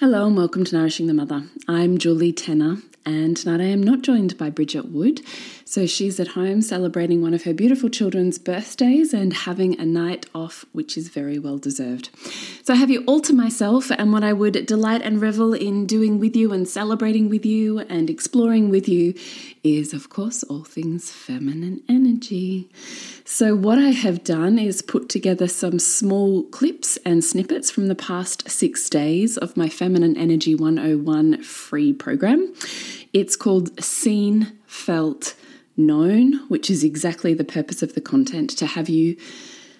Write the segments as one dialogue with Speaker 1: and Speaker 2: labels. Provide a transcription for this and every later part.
Speaker 1: Hello and welcome to Nourishing the Mother. I'm Julie Tenner, and tonight I am not joined by Bridget Wood. So she's at home celebrating one of her beautiful children's birthdays and having a night off, which is very well deserved. So I have you all to myself, and what I would delight and revel in doing with you and celebrating with you and exploring with you is, of course, all things feminine energy. So, what I have done is put together some small clips and snippets from the past six days of my Feminine Energy 101 free program. It's called Seen, Felt, known, which is exactly the purpose of the content to have you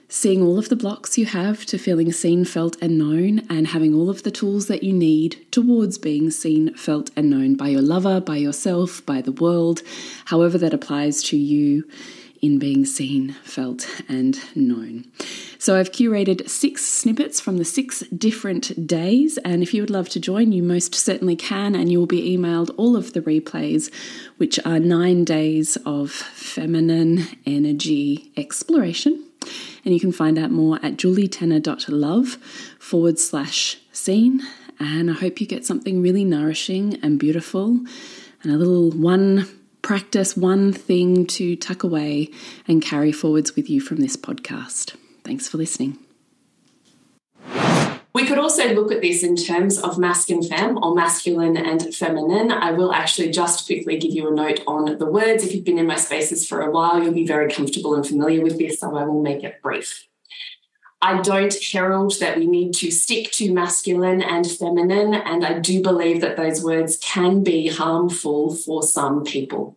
Speaker 1: seeing all of the blocks you have to feeling seen, felt, and known, and having all of the tools that you need towards being seen, felt, and known by your lover, by yourself, by the world, however that applies to you in being seen, felt, and known. So I've curated six snippets from the six different days, and if you would love to join, you most certainly can, and you will be emailed all of the replays, which are nine days of feminine energy exploration. And you can find out more at julietenner.love forward slash seen. And I hope you get something really nourishing and beautiful and a little one practice one thing to tuck away and carry forwards with you from this podcast. Thanks for listening.
Speaker 2: We could also look at this in terms of masculine fem or masculine and feminine. I will actually just quickly give you a note on the words. If you've been in my spaces for a while, you'll be very comfortable and familiar with this, so I will make it brief. I don't herald that we need to stick to masculine and feminine, and I do believe that those words can be harmful for some people.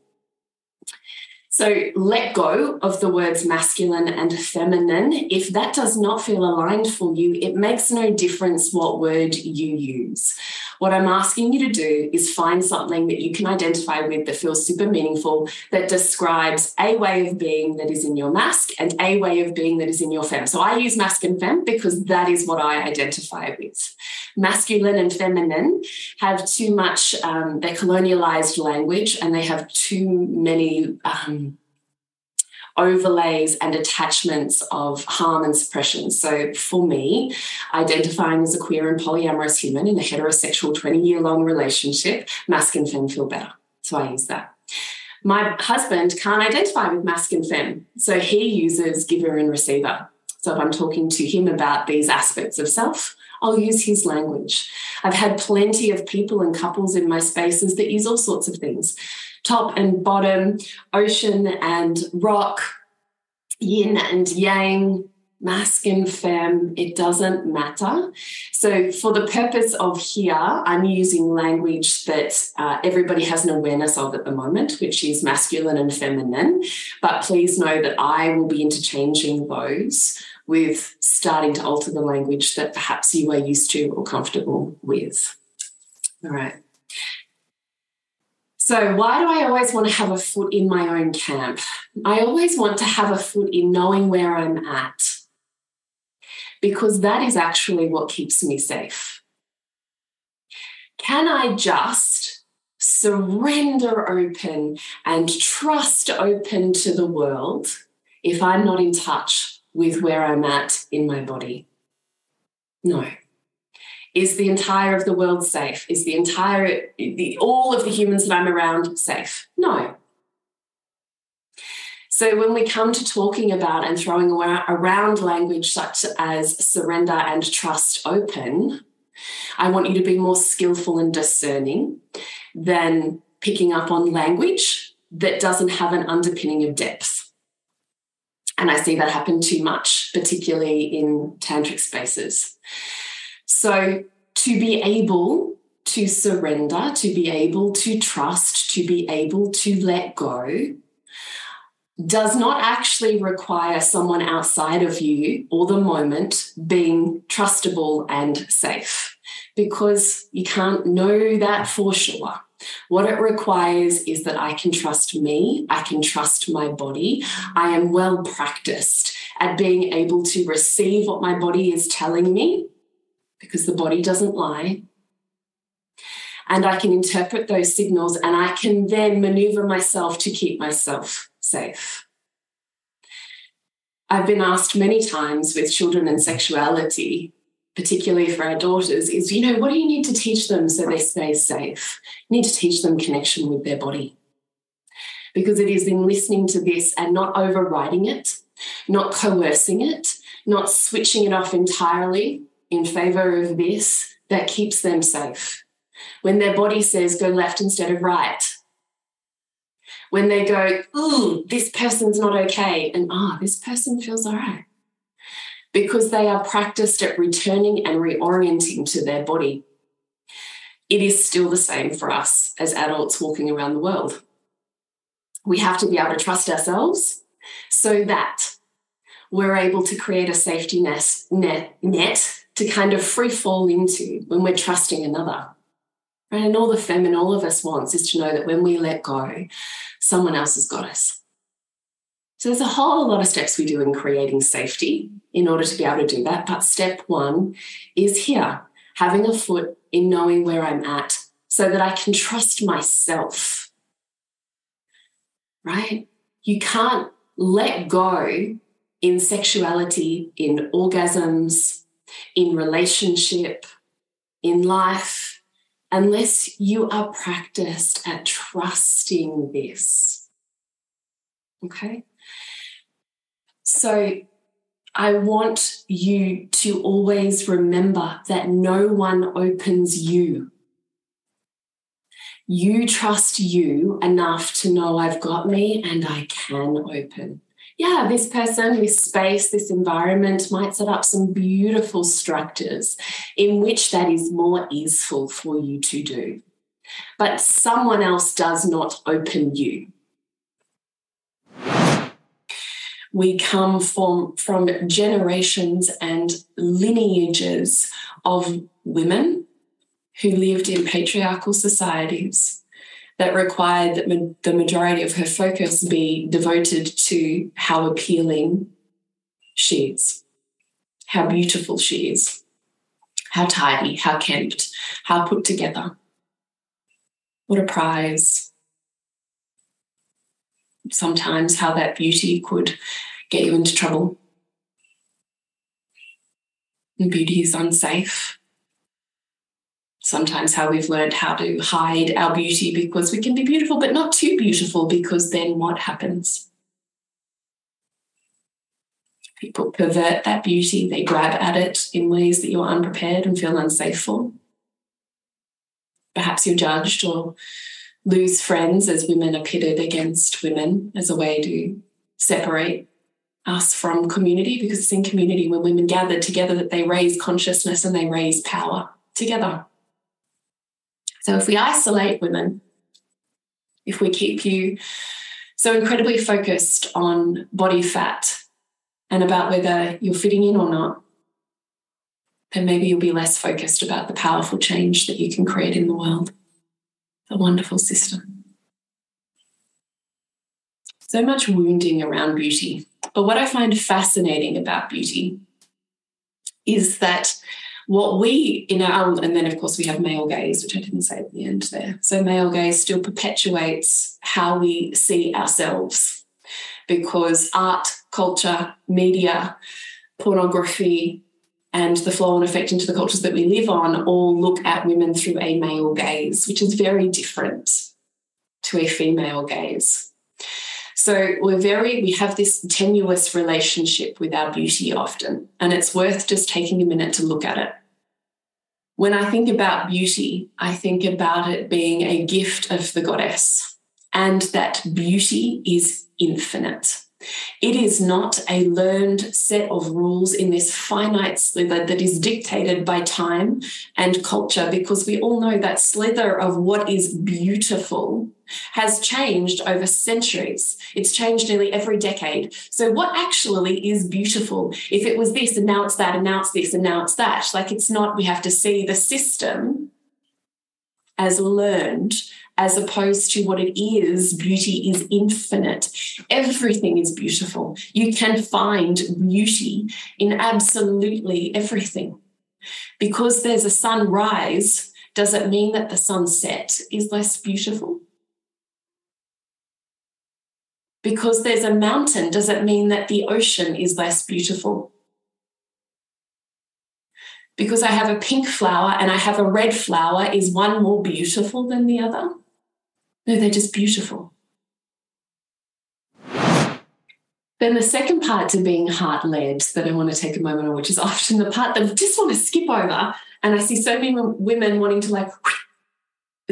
Speaker 2: So let go of the words masculine and feminine. If that does not feel aligned for you, it makes no difference what word you use. What I'm asking you to do is find something that you can identify with that feels super meaningful, that describes a way of being that is in your mask and a way of being that is in your fem. So I use mask and fem because that is what I identify with. Masculine and feminine have too much, um, they're colonialized language and they have too many. Um, overlays and attachments of harm and suppression. So, for me, identifying as a queer and polyamorous human in a heterosexual 20 year long relationship, masc and fem feel better. So, I use that. My husband can't identify with masc and fem, so he uses giver and receiver. So, if I'm talking to him about these aspects of self, I'll use his language. I've had plenty of people and couples in my spaces that use all sorts of things top and bottom, ocean and rock, yin and yang, masc and fem, it doesn't matter. So, for the purpose of here, I'm using language that uh, everybody has an awareness of at the moment, which is masculine and feminine. But please know that I will be interchanging those with starting to alter the language that perhaps you are used to or comfortable with. All right. So, why do I always want to have a foot in my own camp? I always want to have a foot in knowing where I'm at because that is actually what keeps me safe. Can I just surrender open and trust open to the world if I'm not in touch with where I'm at in my body? No. Is the entire of the world safe? Is the entire, the, all of the humans that I'm around safe? No. So when we come to talking about and throwing around language such as surrender and trust open, I want you to be more skillful and discerning than picking up on language that doesn't have an underpinning of depth. And I see that happen too much, particularly in tantric spaces. So, to be able to surrender, to be able to trust, to be able to let go, does not actually require someone outside of you or the moment being trustable and safe because you can't know that for sure. What it requires is that I can trust me, I can trust my body. I am well practiced at being able to receive what my body is telling me because the body doesn't lie. And I can interpret those signals and I can then maneuver myself to keep myself safe. I've been asked many times with children and sexuality, particularly for our daughters, is, you know, what do you need to teach them so they stay safe? You need to teach them connection with their body. Because it is in listening to this and not overriding it, not coercing it, not switching it off entirely in favor of this that keeps them safe. When their body says go left instead of right, when they go, ooh, this person's not okay, and ah, this person feels all right. Because they are practiced at returning and reorienting to their body. It is still the same for us as adults walking around the world. We have to be able to trust ourselves so that we're able to create a safety net, net, net to kind of free fall into when we're trusting another. Right? And all the feminine, all of us wants is to know that when we let go, someone else has got us. So there's a whole lot of steps we do in creating safety in order to be able to do that. But step one is here, having a foot in knowing where I'm at so that I can trust myself. Right? You can't let go in sexuality, in orgasms, in relationship, in life, unless you are practiced at trusting this. Okay? So I want you to always remember that no one opens you. You trust you enough to know I've got me and I can open yeah, this person, this space, this environment might set up some beautiful structures in which that is more easeful for you to do. But someone else does not open you. We come from, from generations and lineages of women who lived in patriarchal societies that required that ma- the majority of her focus be devoted to how appealing she is, how beautiful she is, how tidy, how kempt, how put together. What a prize. Sometimes how that beauty could get you into trouble. Beauty is unsafe sometimes how we've learned how to hide our beauty because we can be beautiful, but not too beautiful, because then what happens? People pervert that beauty, they grab at it in ways that you're unprepared and feel unsafe for. Perhaps you're judged or lose friends as women are pitted against women as a way to separate us from community because it's in community when women gather together that they raise consciousness and they raise power together. So if we isolate women, if we keep you so incredibly focused on body fat and about whether you're fitting in or not, then maybe you'll be less focused about the powerful change that you can create in the world. A wonderful system. So much wounding around beauty. But what I find fascinating about beauty is that what we in our and then of course we have male gaze which i didn't say at the end there so male gaze still perpetuates how we see ourselves because art culture, media, pornography, and the flow and effect into the cultures that we live on all look at women through a male gaze, which is very different to a female gaze. So we're very, we have this tenuous relationship with our beauty often, and it's worth just taking a minute to look at it. When I think about beauty, I think about it being a gift of the goddess, and that beauty is infinite. It is not a learned set of rules in this finite slither that is dictated by time and culture, because we all know that slither of what is beautiful has changed over centuries. It's changed nearly every decade. So, what actually is beautiful? If it was this and now it's that and now it's this and now it's that, like it's not, we have to see the system as learned as opposed to what it is, beauty is infinite. Everything is beautiful. You can find beauty in absolutely everything. Because there's a sunrise, does it mean that the sunset is less beautiful? Because there's a mountain, does it mean that the ocean is less beautiful? Because I have a pink flower and I have a red flower, is one more beautiful than the other? No, they're just beautiful. Then the second part to being heart led that I want to take a moment on, which is often the part that I just want to skip over. And I see so many women wanting to like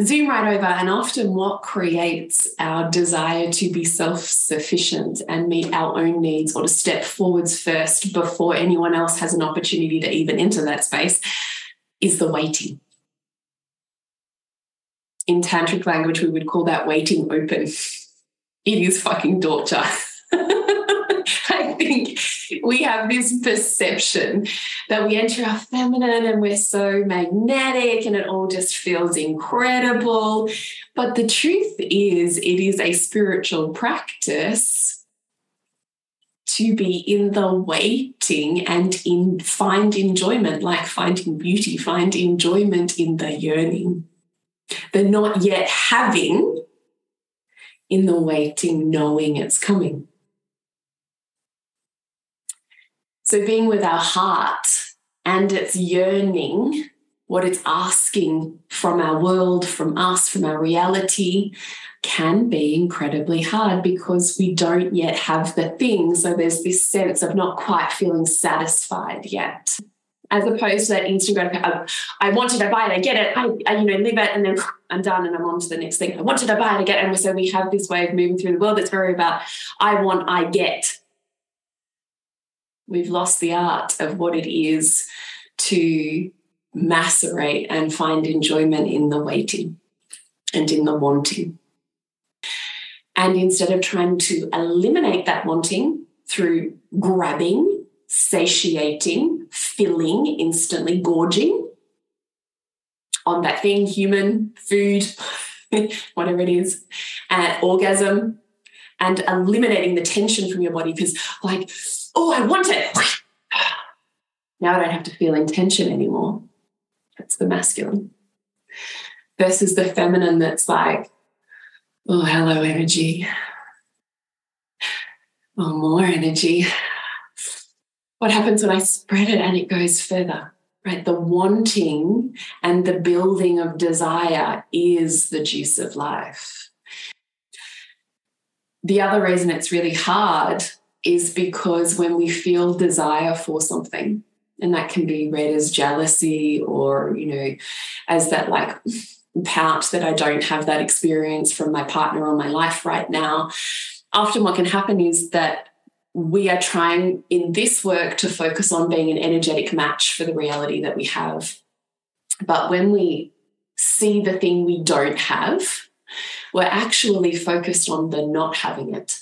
Speaker 2: zoom right over. And often what creates our desire to be self sufficient and meet our own needs or to step forwards first before anyone else has an opportunity to even enter that space is the waiting in tantric language, we would call that waiting open. It is fucking torture. I think we have this perception that we enter our feminine and we're so magnetic and it all just feels incredible. But the truth is, it is a spiritual practice to be in the waiting and in find enjoyment, like finding beauty, find enjoyment in the yearning the not yet having in the waiting, knowing it's coming. So, being with our heart and its yearning, what it's asking from our world, from us, from our reality, can be incredibly hard because we don't yet have the thing. So, there's this sense of not quite feeling satisfied yet as opposed to that gratification. I wanted, I buy it, I get it, I, I, you know live it, and then I'm done, and I'm on to the next thing. I wanted, I buy it, I get it, and so we have this way of moving through the world that's very about I want, I get. We've lost the art of what it is to macerate and find enjoyment in the waiting and in the wanting. And instead of trying to eliminate that wanting through grabbing, satiating, filling, instantly gorging on that thing, human, food, whatever it is, and orgasm, and eliminating the tension from your body because, like, oh, I want it. Now I don't have to feel intention anymore. That's the masculine. Versus the feminine that's like, oh, hello, energy. Oh, more energy what happens when I spread it and it goes further? Right? The wanting and the building of desire is the juice of life. The other reason it's really hard is because when we feel desire for something, and that can be read as jealousy or, you know, as that like pout that I don't have that experience from my partner or my life right now. Often, what can happen is that we are trying in this work to focus on being an energetic match for the reality that we have. But when we see the thing we don't have, we're actually focused on the not having it.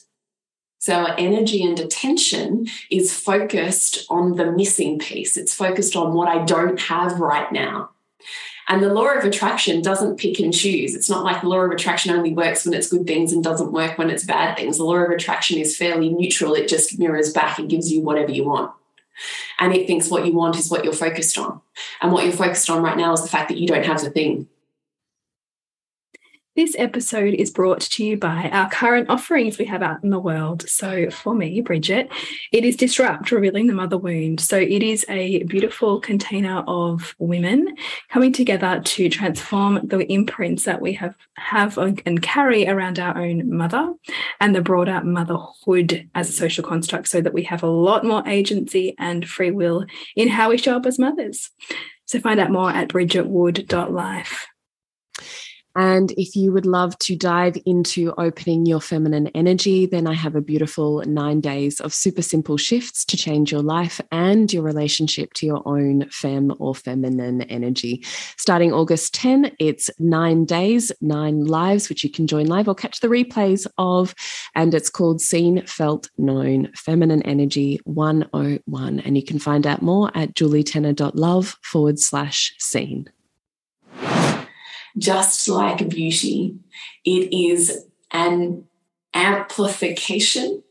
Speaker 2: So our energy and attention is focused on the missing piece. It's focused on what I don't have right now. And the law of attraction doesn't pick and choose. It's not like the law of attraction only works when it's good things and doesn't work when it's bad things. The law of attraction is fairly neutral. It just mirrors back and gives you whatever you want. And it thinks what you want is what you're focused on. And what you're focused on right now is the fact that you don't have the thing.
Speaker 3: This episode is brought to you by our current offerings we have out in the world. So, for me, Bridget, it is Disrupt Revealing the Mother Wound. So, it is a beautiful container of women coming together to transform the imprints that we have, have and carry around our own mother and the broader motherhood as a social construct so that we have a lot more agency and free will in how we show up as mothers. So, find out more at bridgetwood.life.
Speaker 1: And if you would love to dive into opening your feminine energy, then I have a beautiful nine days of super simple shifts to change your life and your relationship to your own fem or feminine energy. Starting August 10, it's nine days, nine lives, which you can join live or catch the replays of. And it's called Seen, Felt, Known Feminine Energy 101. And you can find out more at julietenner.love forward slash seen
Speaker 2: just like beauty, it is an amplification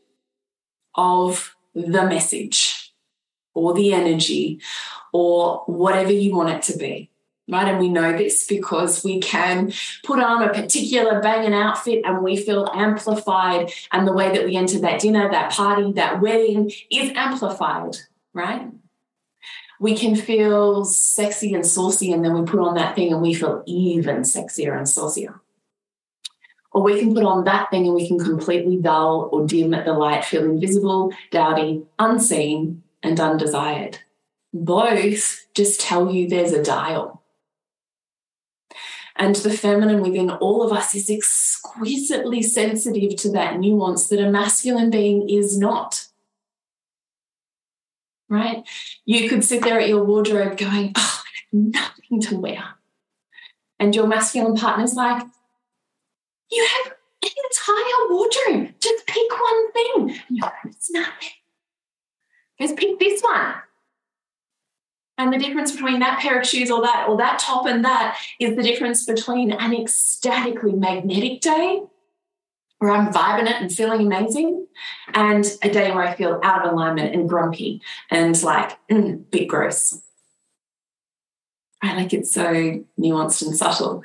Speaker 2: of the message or the energy or whatever you want it to be. Right. And we know this because we can put on a particular banging outfit and we feel amplified. And the way that we enter that dinner, that party, that wedding is amplified. Right we can feel sexy and saucy, and then we put on that thing and we feel even sexier and saucier. Or we can put on that thing and we can completely dull or dim the light, feel invisible, dowdy, unseen, and undesired. Both just tell you there's a dial. And the feminine within all of us is exquisitely sensitive to that nuance that a masculine being is not right? You could sit there at your wardrobe going, oh, nothing to wear. And your masculine partner's like, you have an entire wardrobe. Just pick one thing. And you're like, it's nothing. Just pick this one. And the difference between that pair of shoes or that or that top and that is the difference between an ecstatically magnetic day where I'm vibing it and feeling amazing, and a day where I feel out of alignment and grumpy and like mm, bit gross. I like it's so nuanced and subtle.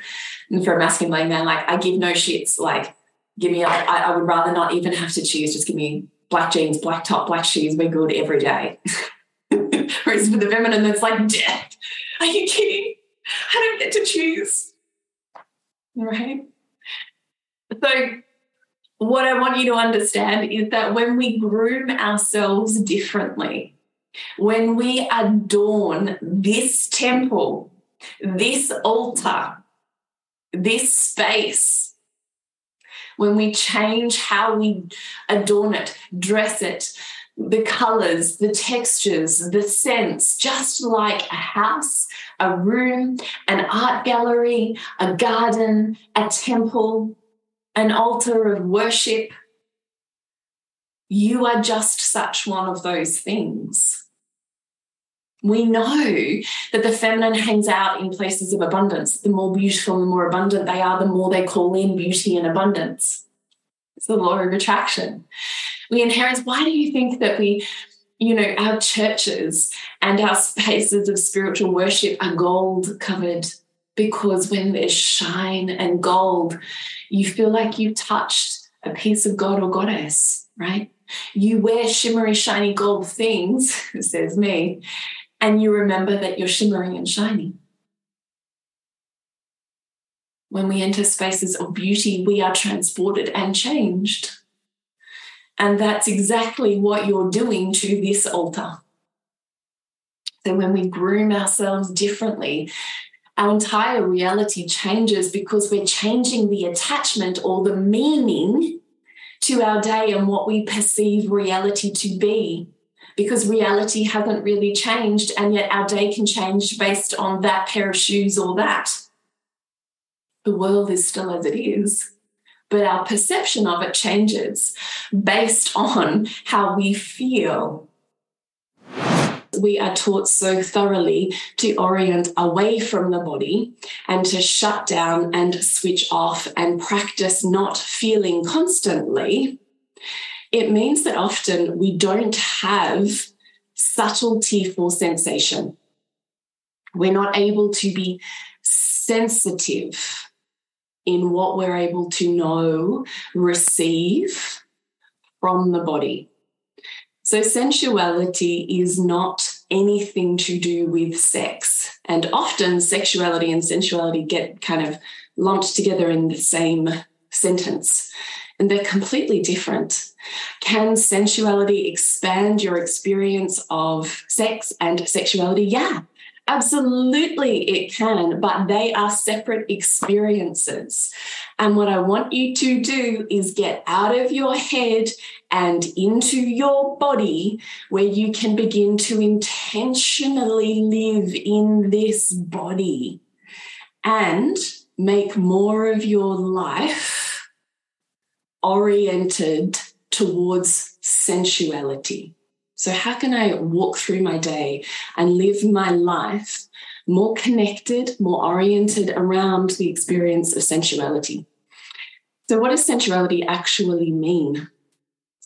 Speaker 2: And for a masculine man, like I give no shits. Like, give me, I, I would rather not even have to choose. Just give me black jeans, black top, black shoes. We're good every day. Whereas for the feminine, that's like death. Are you kidding? I don't get to choose. Right. So what I want you to understand is that when we groom ourselves differently, when we adorn this temple, this altar, this space, when we change how we adorn it, dress it, the colors, the textures, the scents, just like a house, a room, an art gallery, a garden, a temple, an altar of worship. You are just such one of those things. We know that the feminine hangs out in places of abundance. The more beautiful and the more abundant they are, the more they call in beauty and abundance. It's the law of attraction. We inherit. Why do you think that we, you know, our churches and our spaces of spiritual worship are gold covered? Because when there's shine and gold, you feel like you touched a piece of God or goddess, right? You wear shimmery, shiny gold things, says me, and you remember that you're shimmering and shining. When we enter spaces of beauty, we are transported and changed. And that's exactly what you're doing to this altar. So when we groom ourselves differently, our entire reality changes because we're changing the attachment or the meaning to our day and what we perceive reality to be. Because reality hasn't really changed, and yet our day can change based on that pair of shoes or that. The world is still as it is, but our perception of it changes based on how we feel we are taught so thoroughly to orient away from the body and to shut down and switch off and practice not feeling constantly, it means that often we don't have subtlety for sensation. We're not able to be sensitive in what we're able to know, receive from the body. So, sensuality is not anything to do with sex. And often, sexuality and sensuality get kind of lumped together in the same sentence, and they're completely different. Can sensuality expand your experience of sex and sexuality? Yeah, Absolutely, it can, but they are separate experiences. And what I want you to do is get out of your head and into your body where you can begin to intentionally live in this body and make more of your life oriented towards sensuality. So, how can I walk through my day and live my life more connected, more oriented around the experience of sensuality? So, what does sensuality actually mean?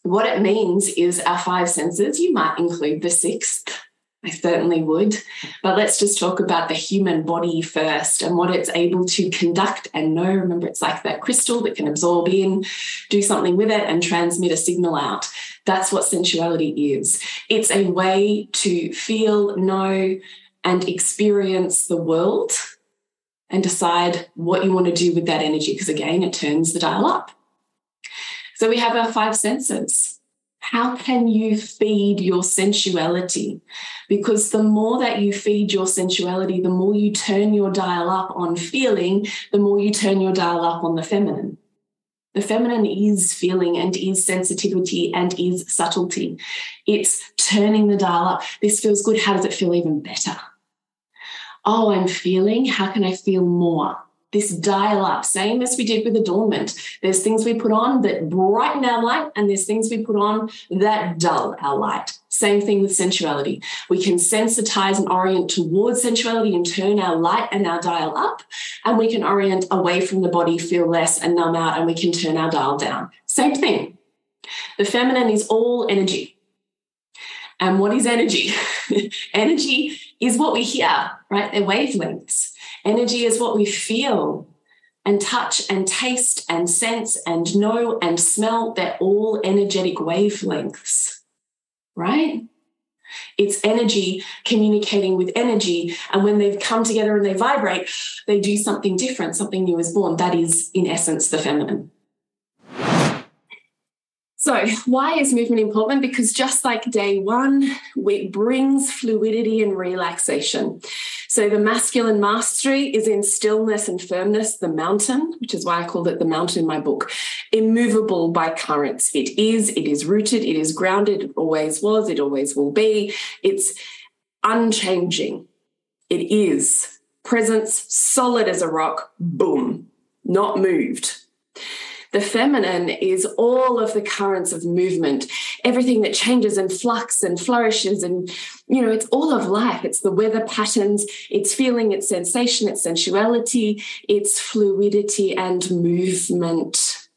Speaker 2: What it means is our five senses. You might include the sixth, I certainly would. But let's just talk about the human body first and what it's able to conduct and know. Remember, it's like that crystal that can absorb in, do something with it, and transmit a signal out. That's what sensuality is. It's a way to feel, know, and experience the world and decide what you want to do with that energy. Because again, it turns the dial up. So we have our five senses how can you feed your sensuality? Because the more that you feed your sensuality, the more you turn your dial up on feeling, the more you turn your dial up on the feminine. The feminine is feeling and is sensitivity and is subtlety. It's turning the dial up. This feels good. How does it feel even better? Oh, I'm feeling. How can I feel more? This dial up, same as we did with adornment. There's things we put on that brighten our light, and there's things we put on that dull our light. Same thing with sensuality. We can sensitize and orient towards sensuality and turn our light and our dial up, and we can orient away from the body, feel less and numb out, and we can turn our dial down. Same thing. The feminine is all energy. And what is energy? energy is what we hear, right? They're wavelengths. Energy is what we feel and touch and taste and sense and know and smell. They're all energetic wavelengths, right? It's energy communicating with energy. And when they've come together and they vibrate, they do something different, something new is born. That is, in essence, the feminine. So, why is movement important? Because just like day one, it brings fluidity and relaxation. So, the masculine mastery is in stillness and firmness, the mountain, which is why I called it the mountain in my book. Immovable by currents. It is, it is rooted, it is grounded, it always was, it always will be. It's unchanging. It is presence, solid as a rock, boom, not moved. The feminine is all of the currents of movement, everything that changes and flux and flourishes. And, you know, it's all of life. It's the weather patterns, it's feeling, it's sensation, it's sensuality, it's fluidity and movement.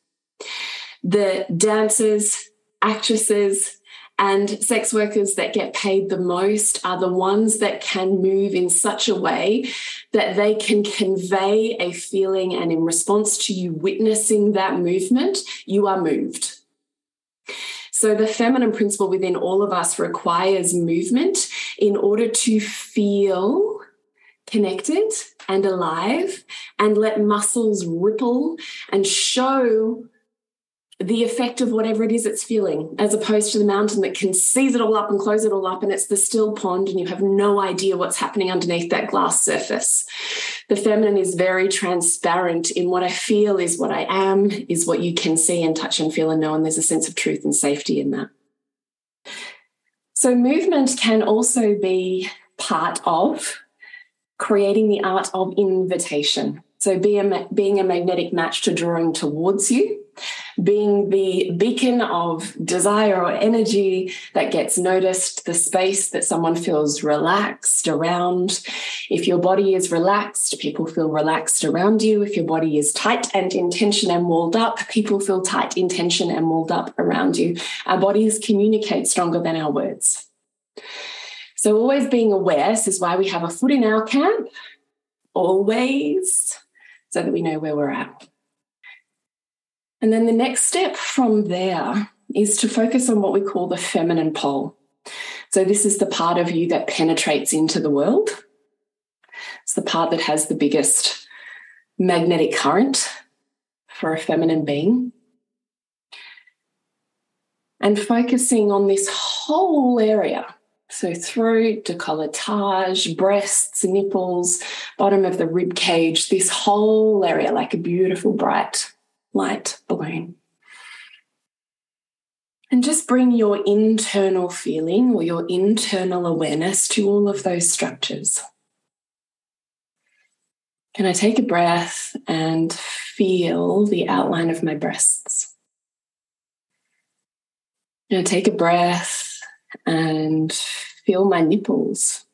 Speaker 2: The dancers, actresses, and sex workers that get paid the most are the ones that can move in such a way that they can convey a feeling, and in response to you witnessing that movement, you are moved. So, the feminine principle within all of us requires movement in order to feel connected and alive and let muscles ripple and show the effect of whatever it is it's feeling, as opposed to the mountain that can seize it all up and close it all up, and it's the still pond, and you have no idea what's happening underneath that glass surface. The feminine is very transparent in what I feel is what I am, is what you can see and touch and feel and know, and there's a sense of truth and safety in that. So, movement can also be part of creating the art of invitation. So, be a, being a magnetic match to drawing towards you, being the beacon of desire or energy that gets noticed, the space that someone feels relaxed around. If your body is relaxed, people feel relaxed around you. If your body is tight and in tension and walled up, people feel tight in tension and walled up around you. Our bodies communicate stronger than our words. So, always being aware, this is why we have a foot in our camp, always so that we know where we're at. And then the next step from there is to focus on what we call the feminine pole. So, this is the part of you that penetrates into the world. It's the part that has the biggest magnetic current for a feminine being. And focusing on this whole area. So, throat, decolletage, breasts, nipples, bottom of the rib cage, this whole area like a beautiful, bright light balloon. And just bring your internal feeling or your internal awareness to all of those structures. Can I take a breath and feel the outline of my breasts? Can I take a breath and feel my nipples?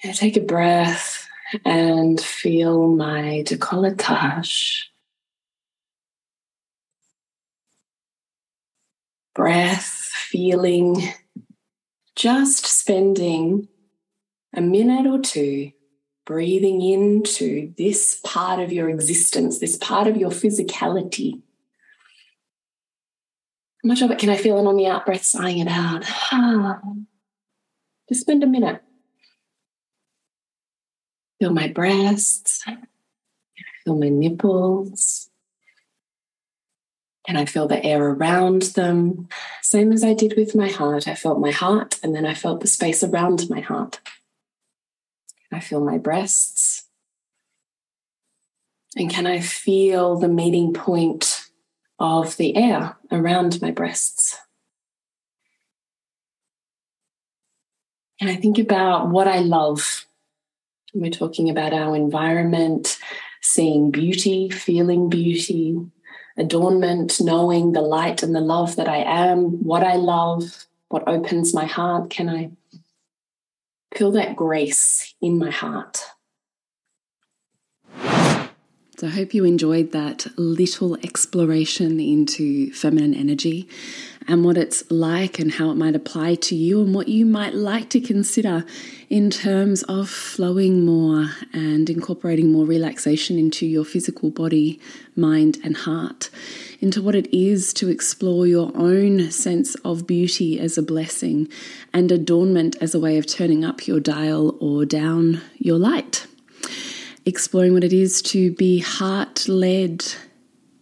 Speaker 2: Can I take a breath and feel my decolletage? breath, feeling, just spending a minute or two breathing into this part of your existence, this part of your physicality. How much of it can I feel? And on the out breath, sighing it out. Just spend a minute. Feel my breasts, feel my nipples, and I feel the air around them. Same as I did with my heart. I felt my heart and then I felt the space around my heart. I feel my breasts. And can I feel the meeting point of the air around my breasts? And I think about what I love? We're talking about our environment, seeing beauty, feeling beauty, adornment, knowing the light and the love that I am, what I love, what opens my heart. Can I feel that grace in my heart?
Speaker 1: So, I hope you enjoyed that little exploration into feminine energy and what it's like and how it might apply to you and what you might like to consider in terms of flowing more and incorporating more relaxation into your physical body, mind, and heart, into what it is to explore your own sense of beauty as a blessing and adornment as a way of turning up your dial or down your light exploring what it is to be heart led,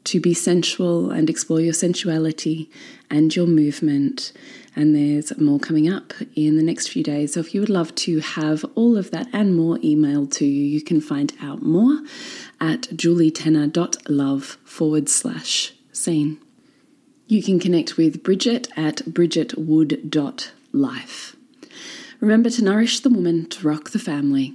Speaker 1: to be sensual and explore your sensuality and your movement. And there's more coming up in the next few days. So if you would love to have all of that and more emailed to you, you can find out more at julietenner.love forward slash seen. You can connect with Bridget at bridgetwood.life. Remember to nourish the woman, to rock the family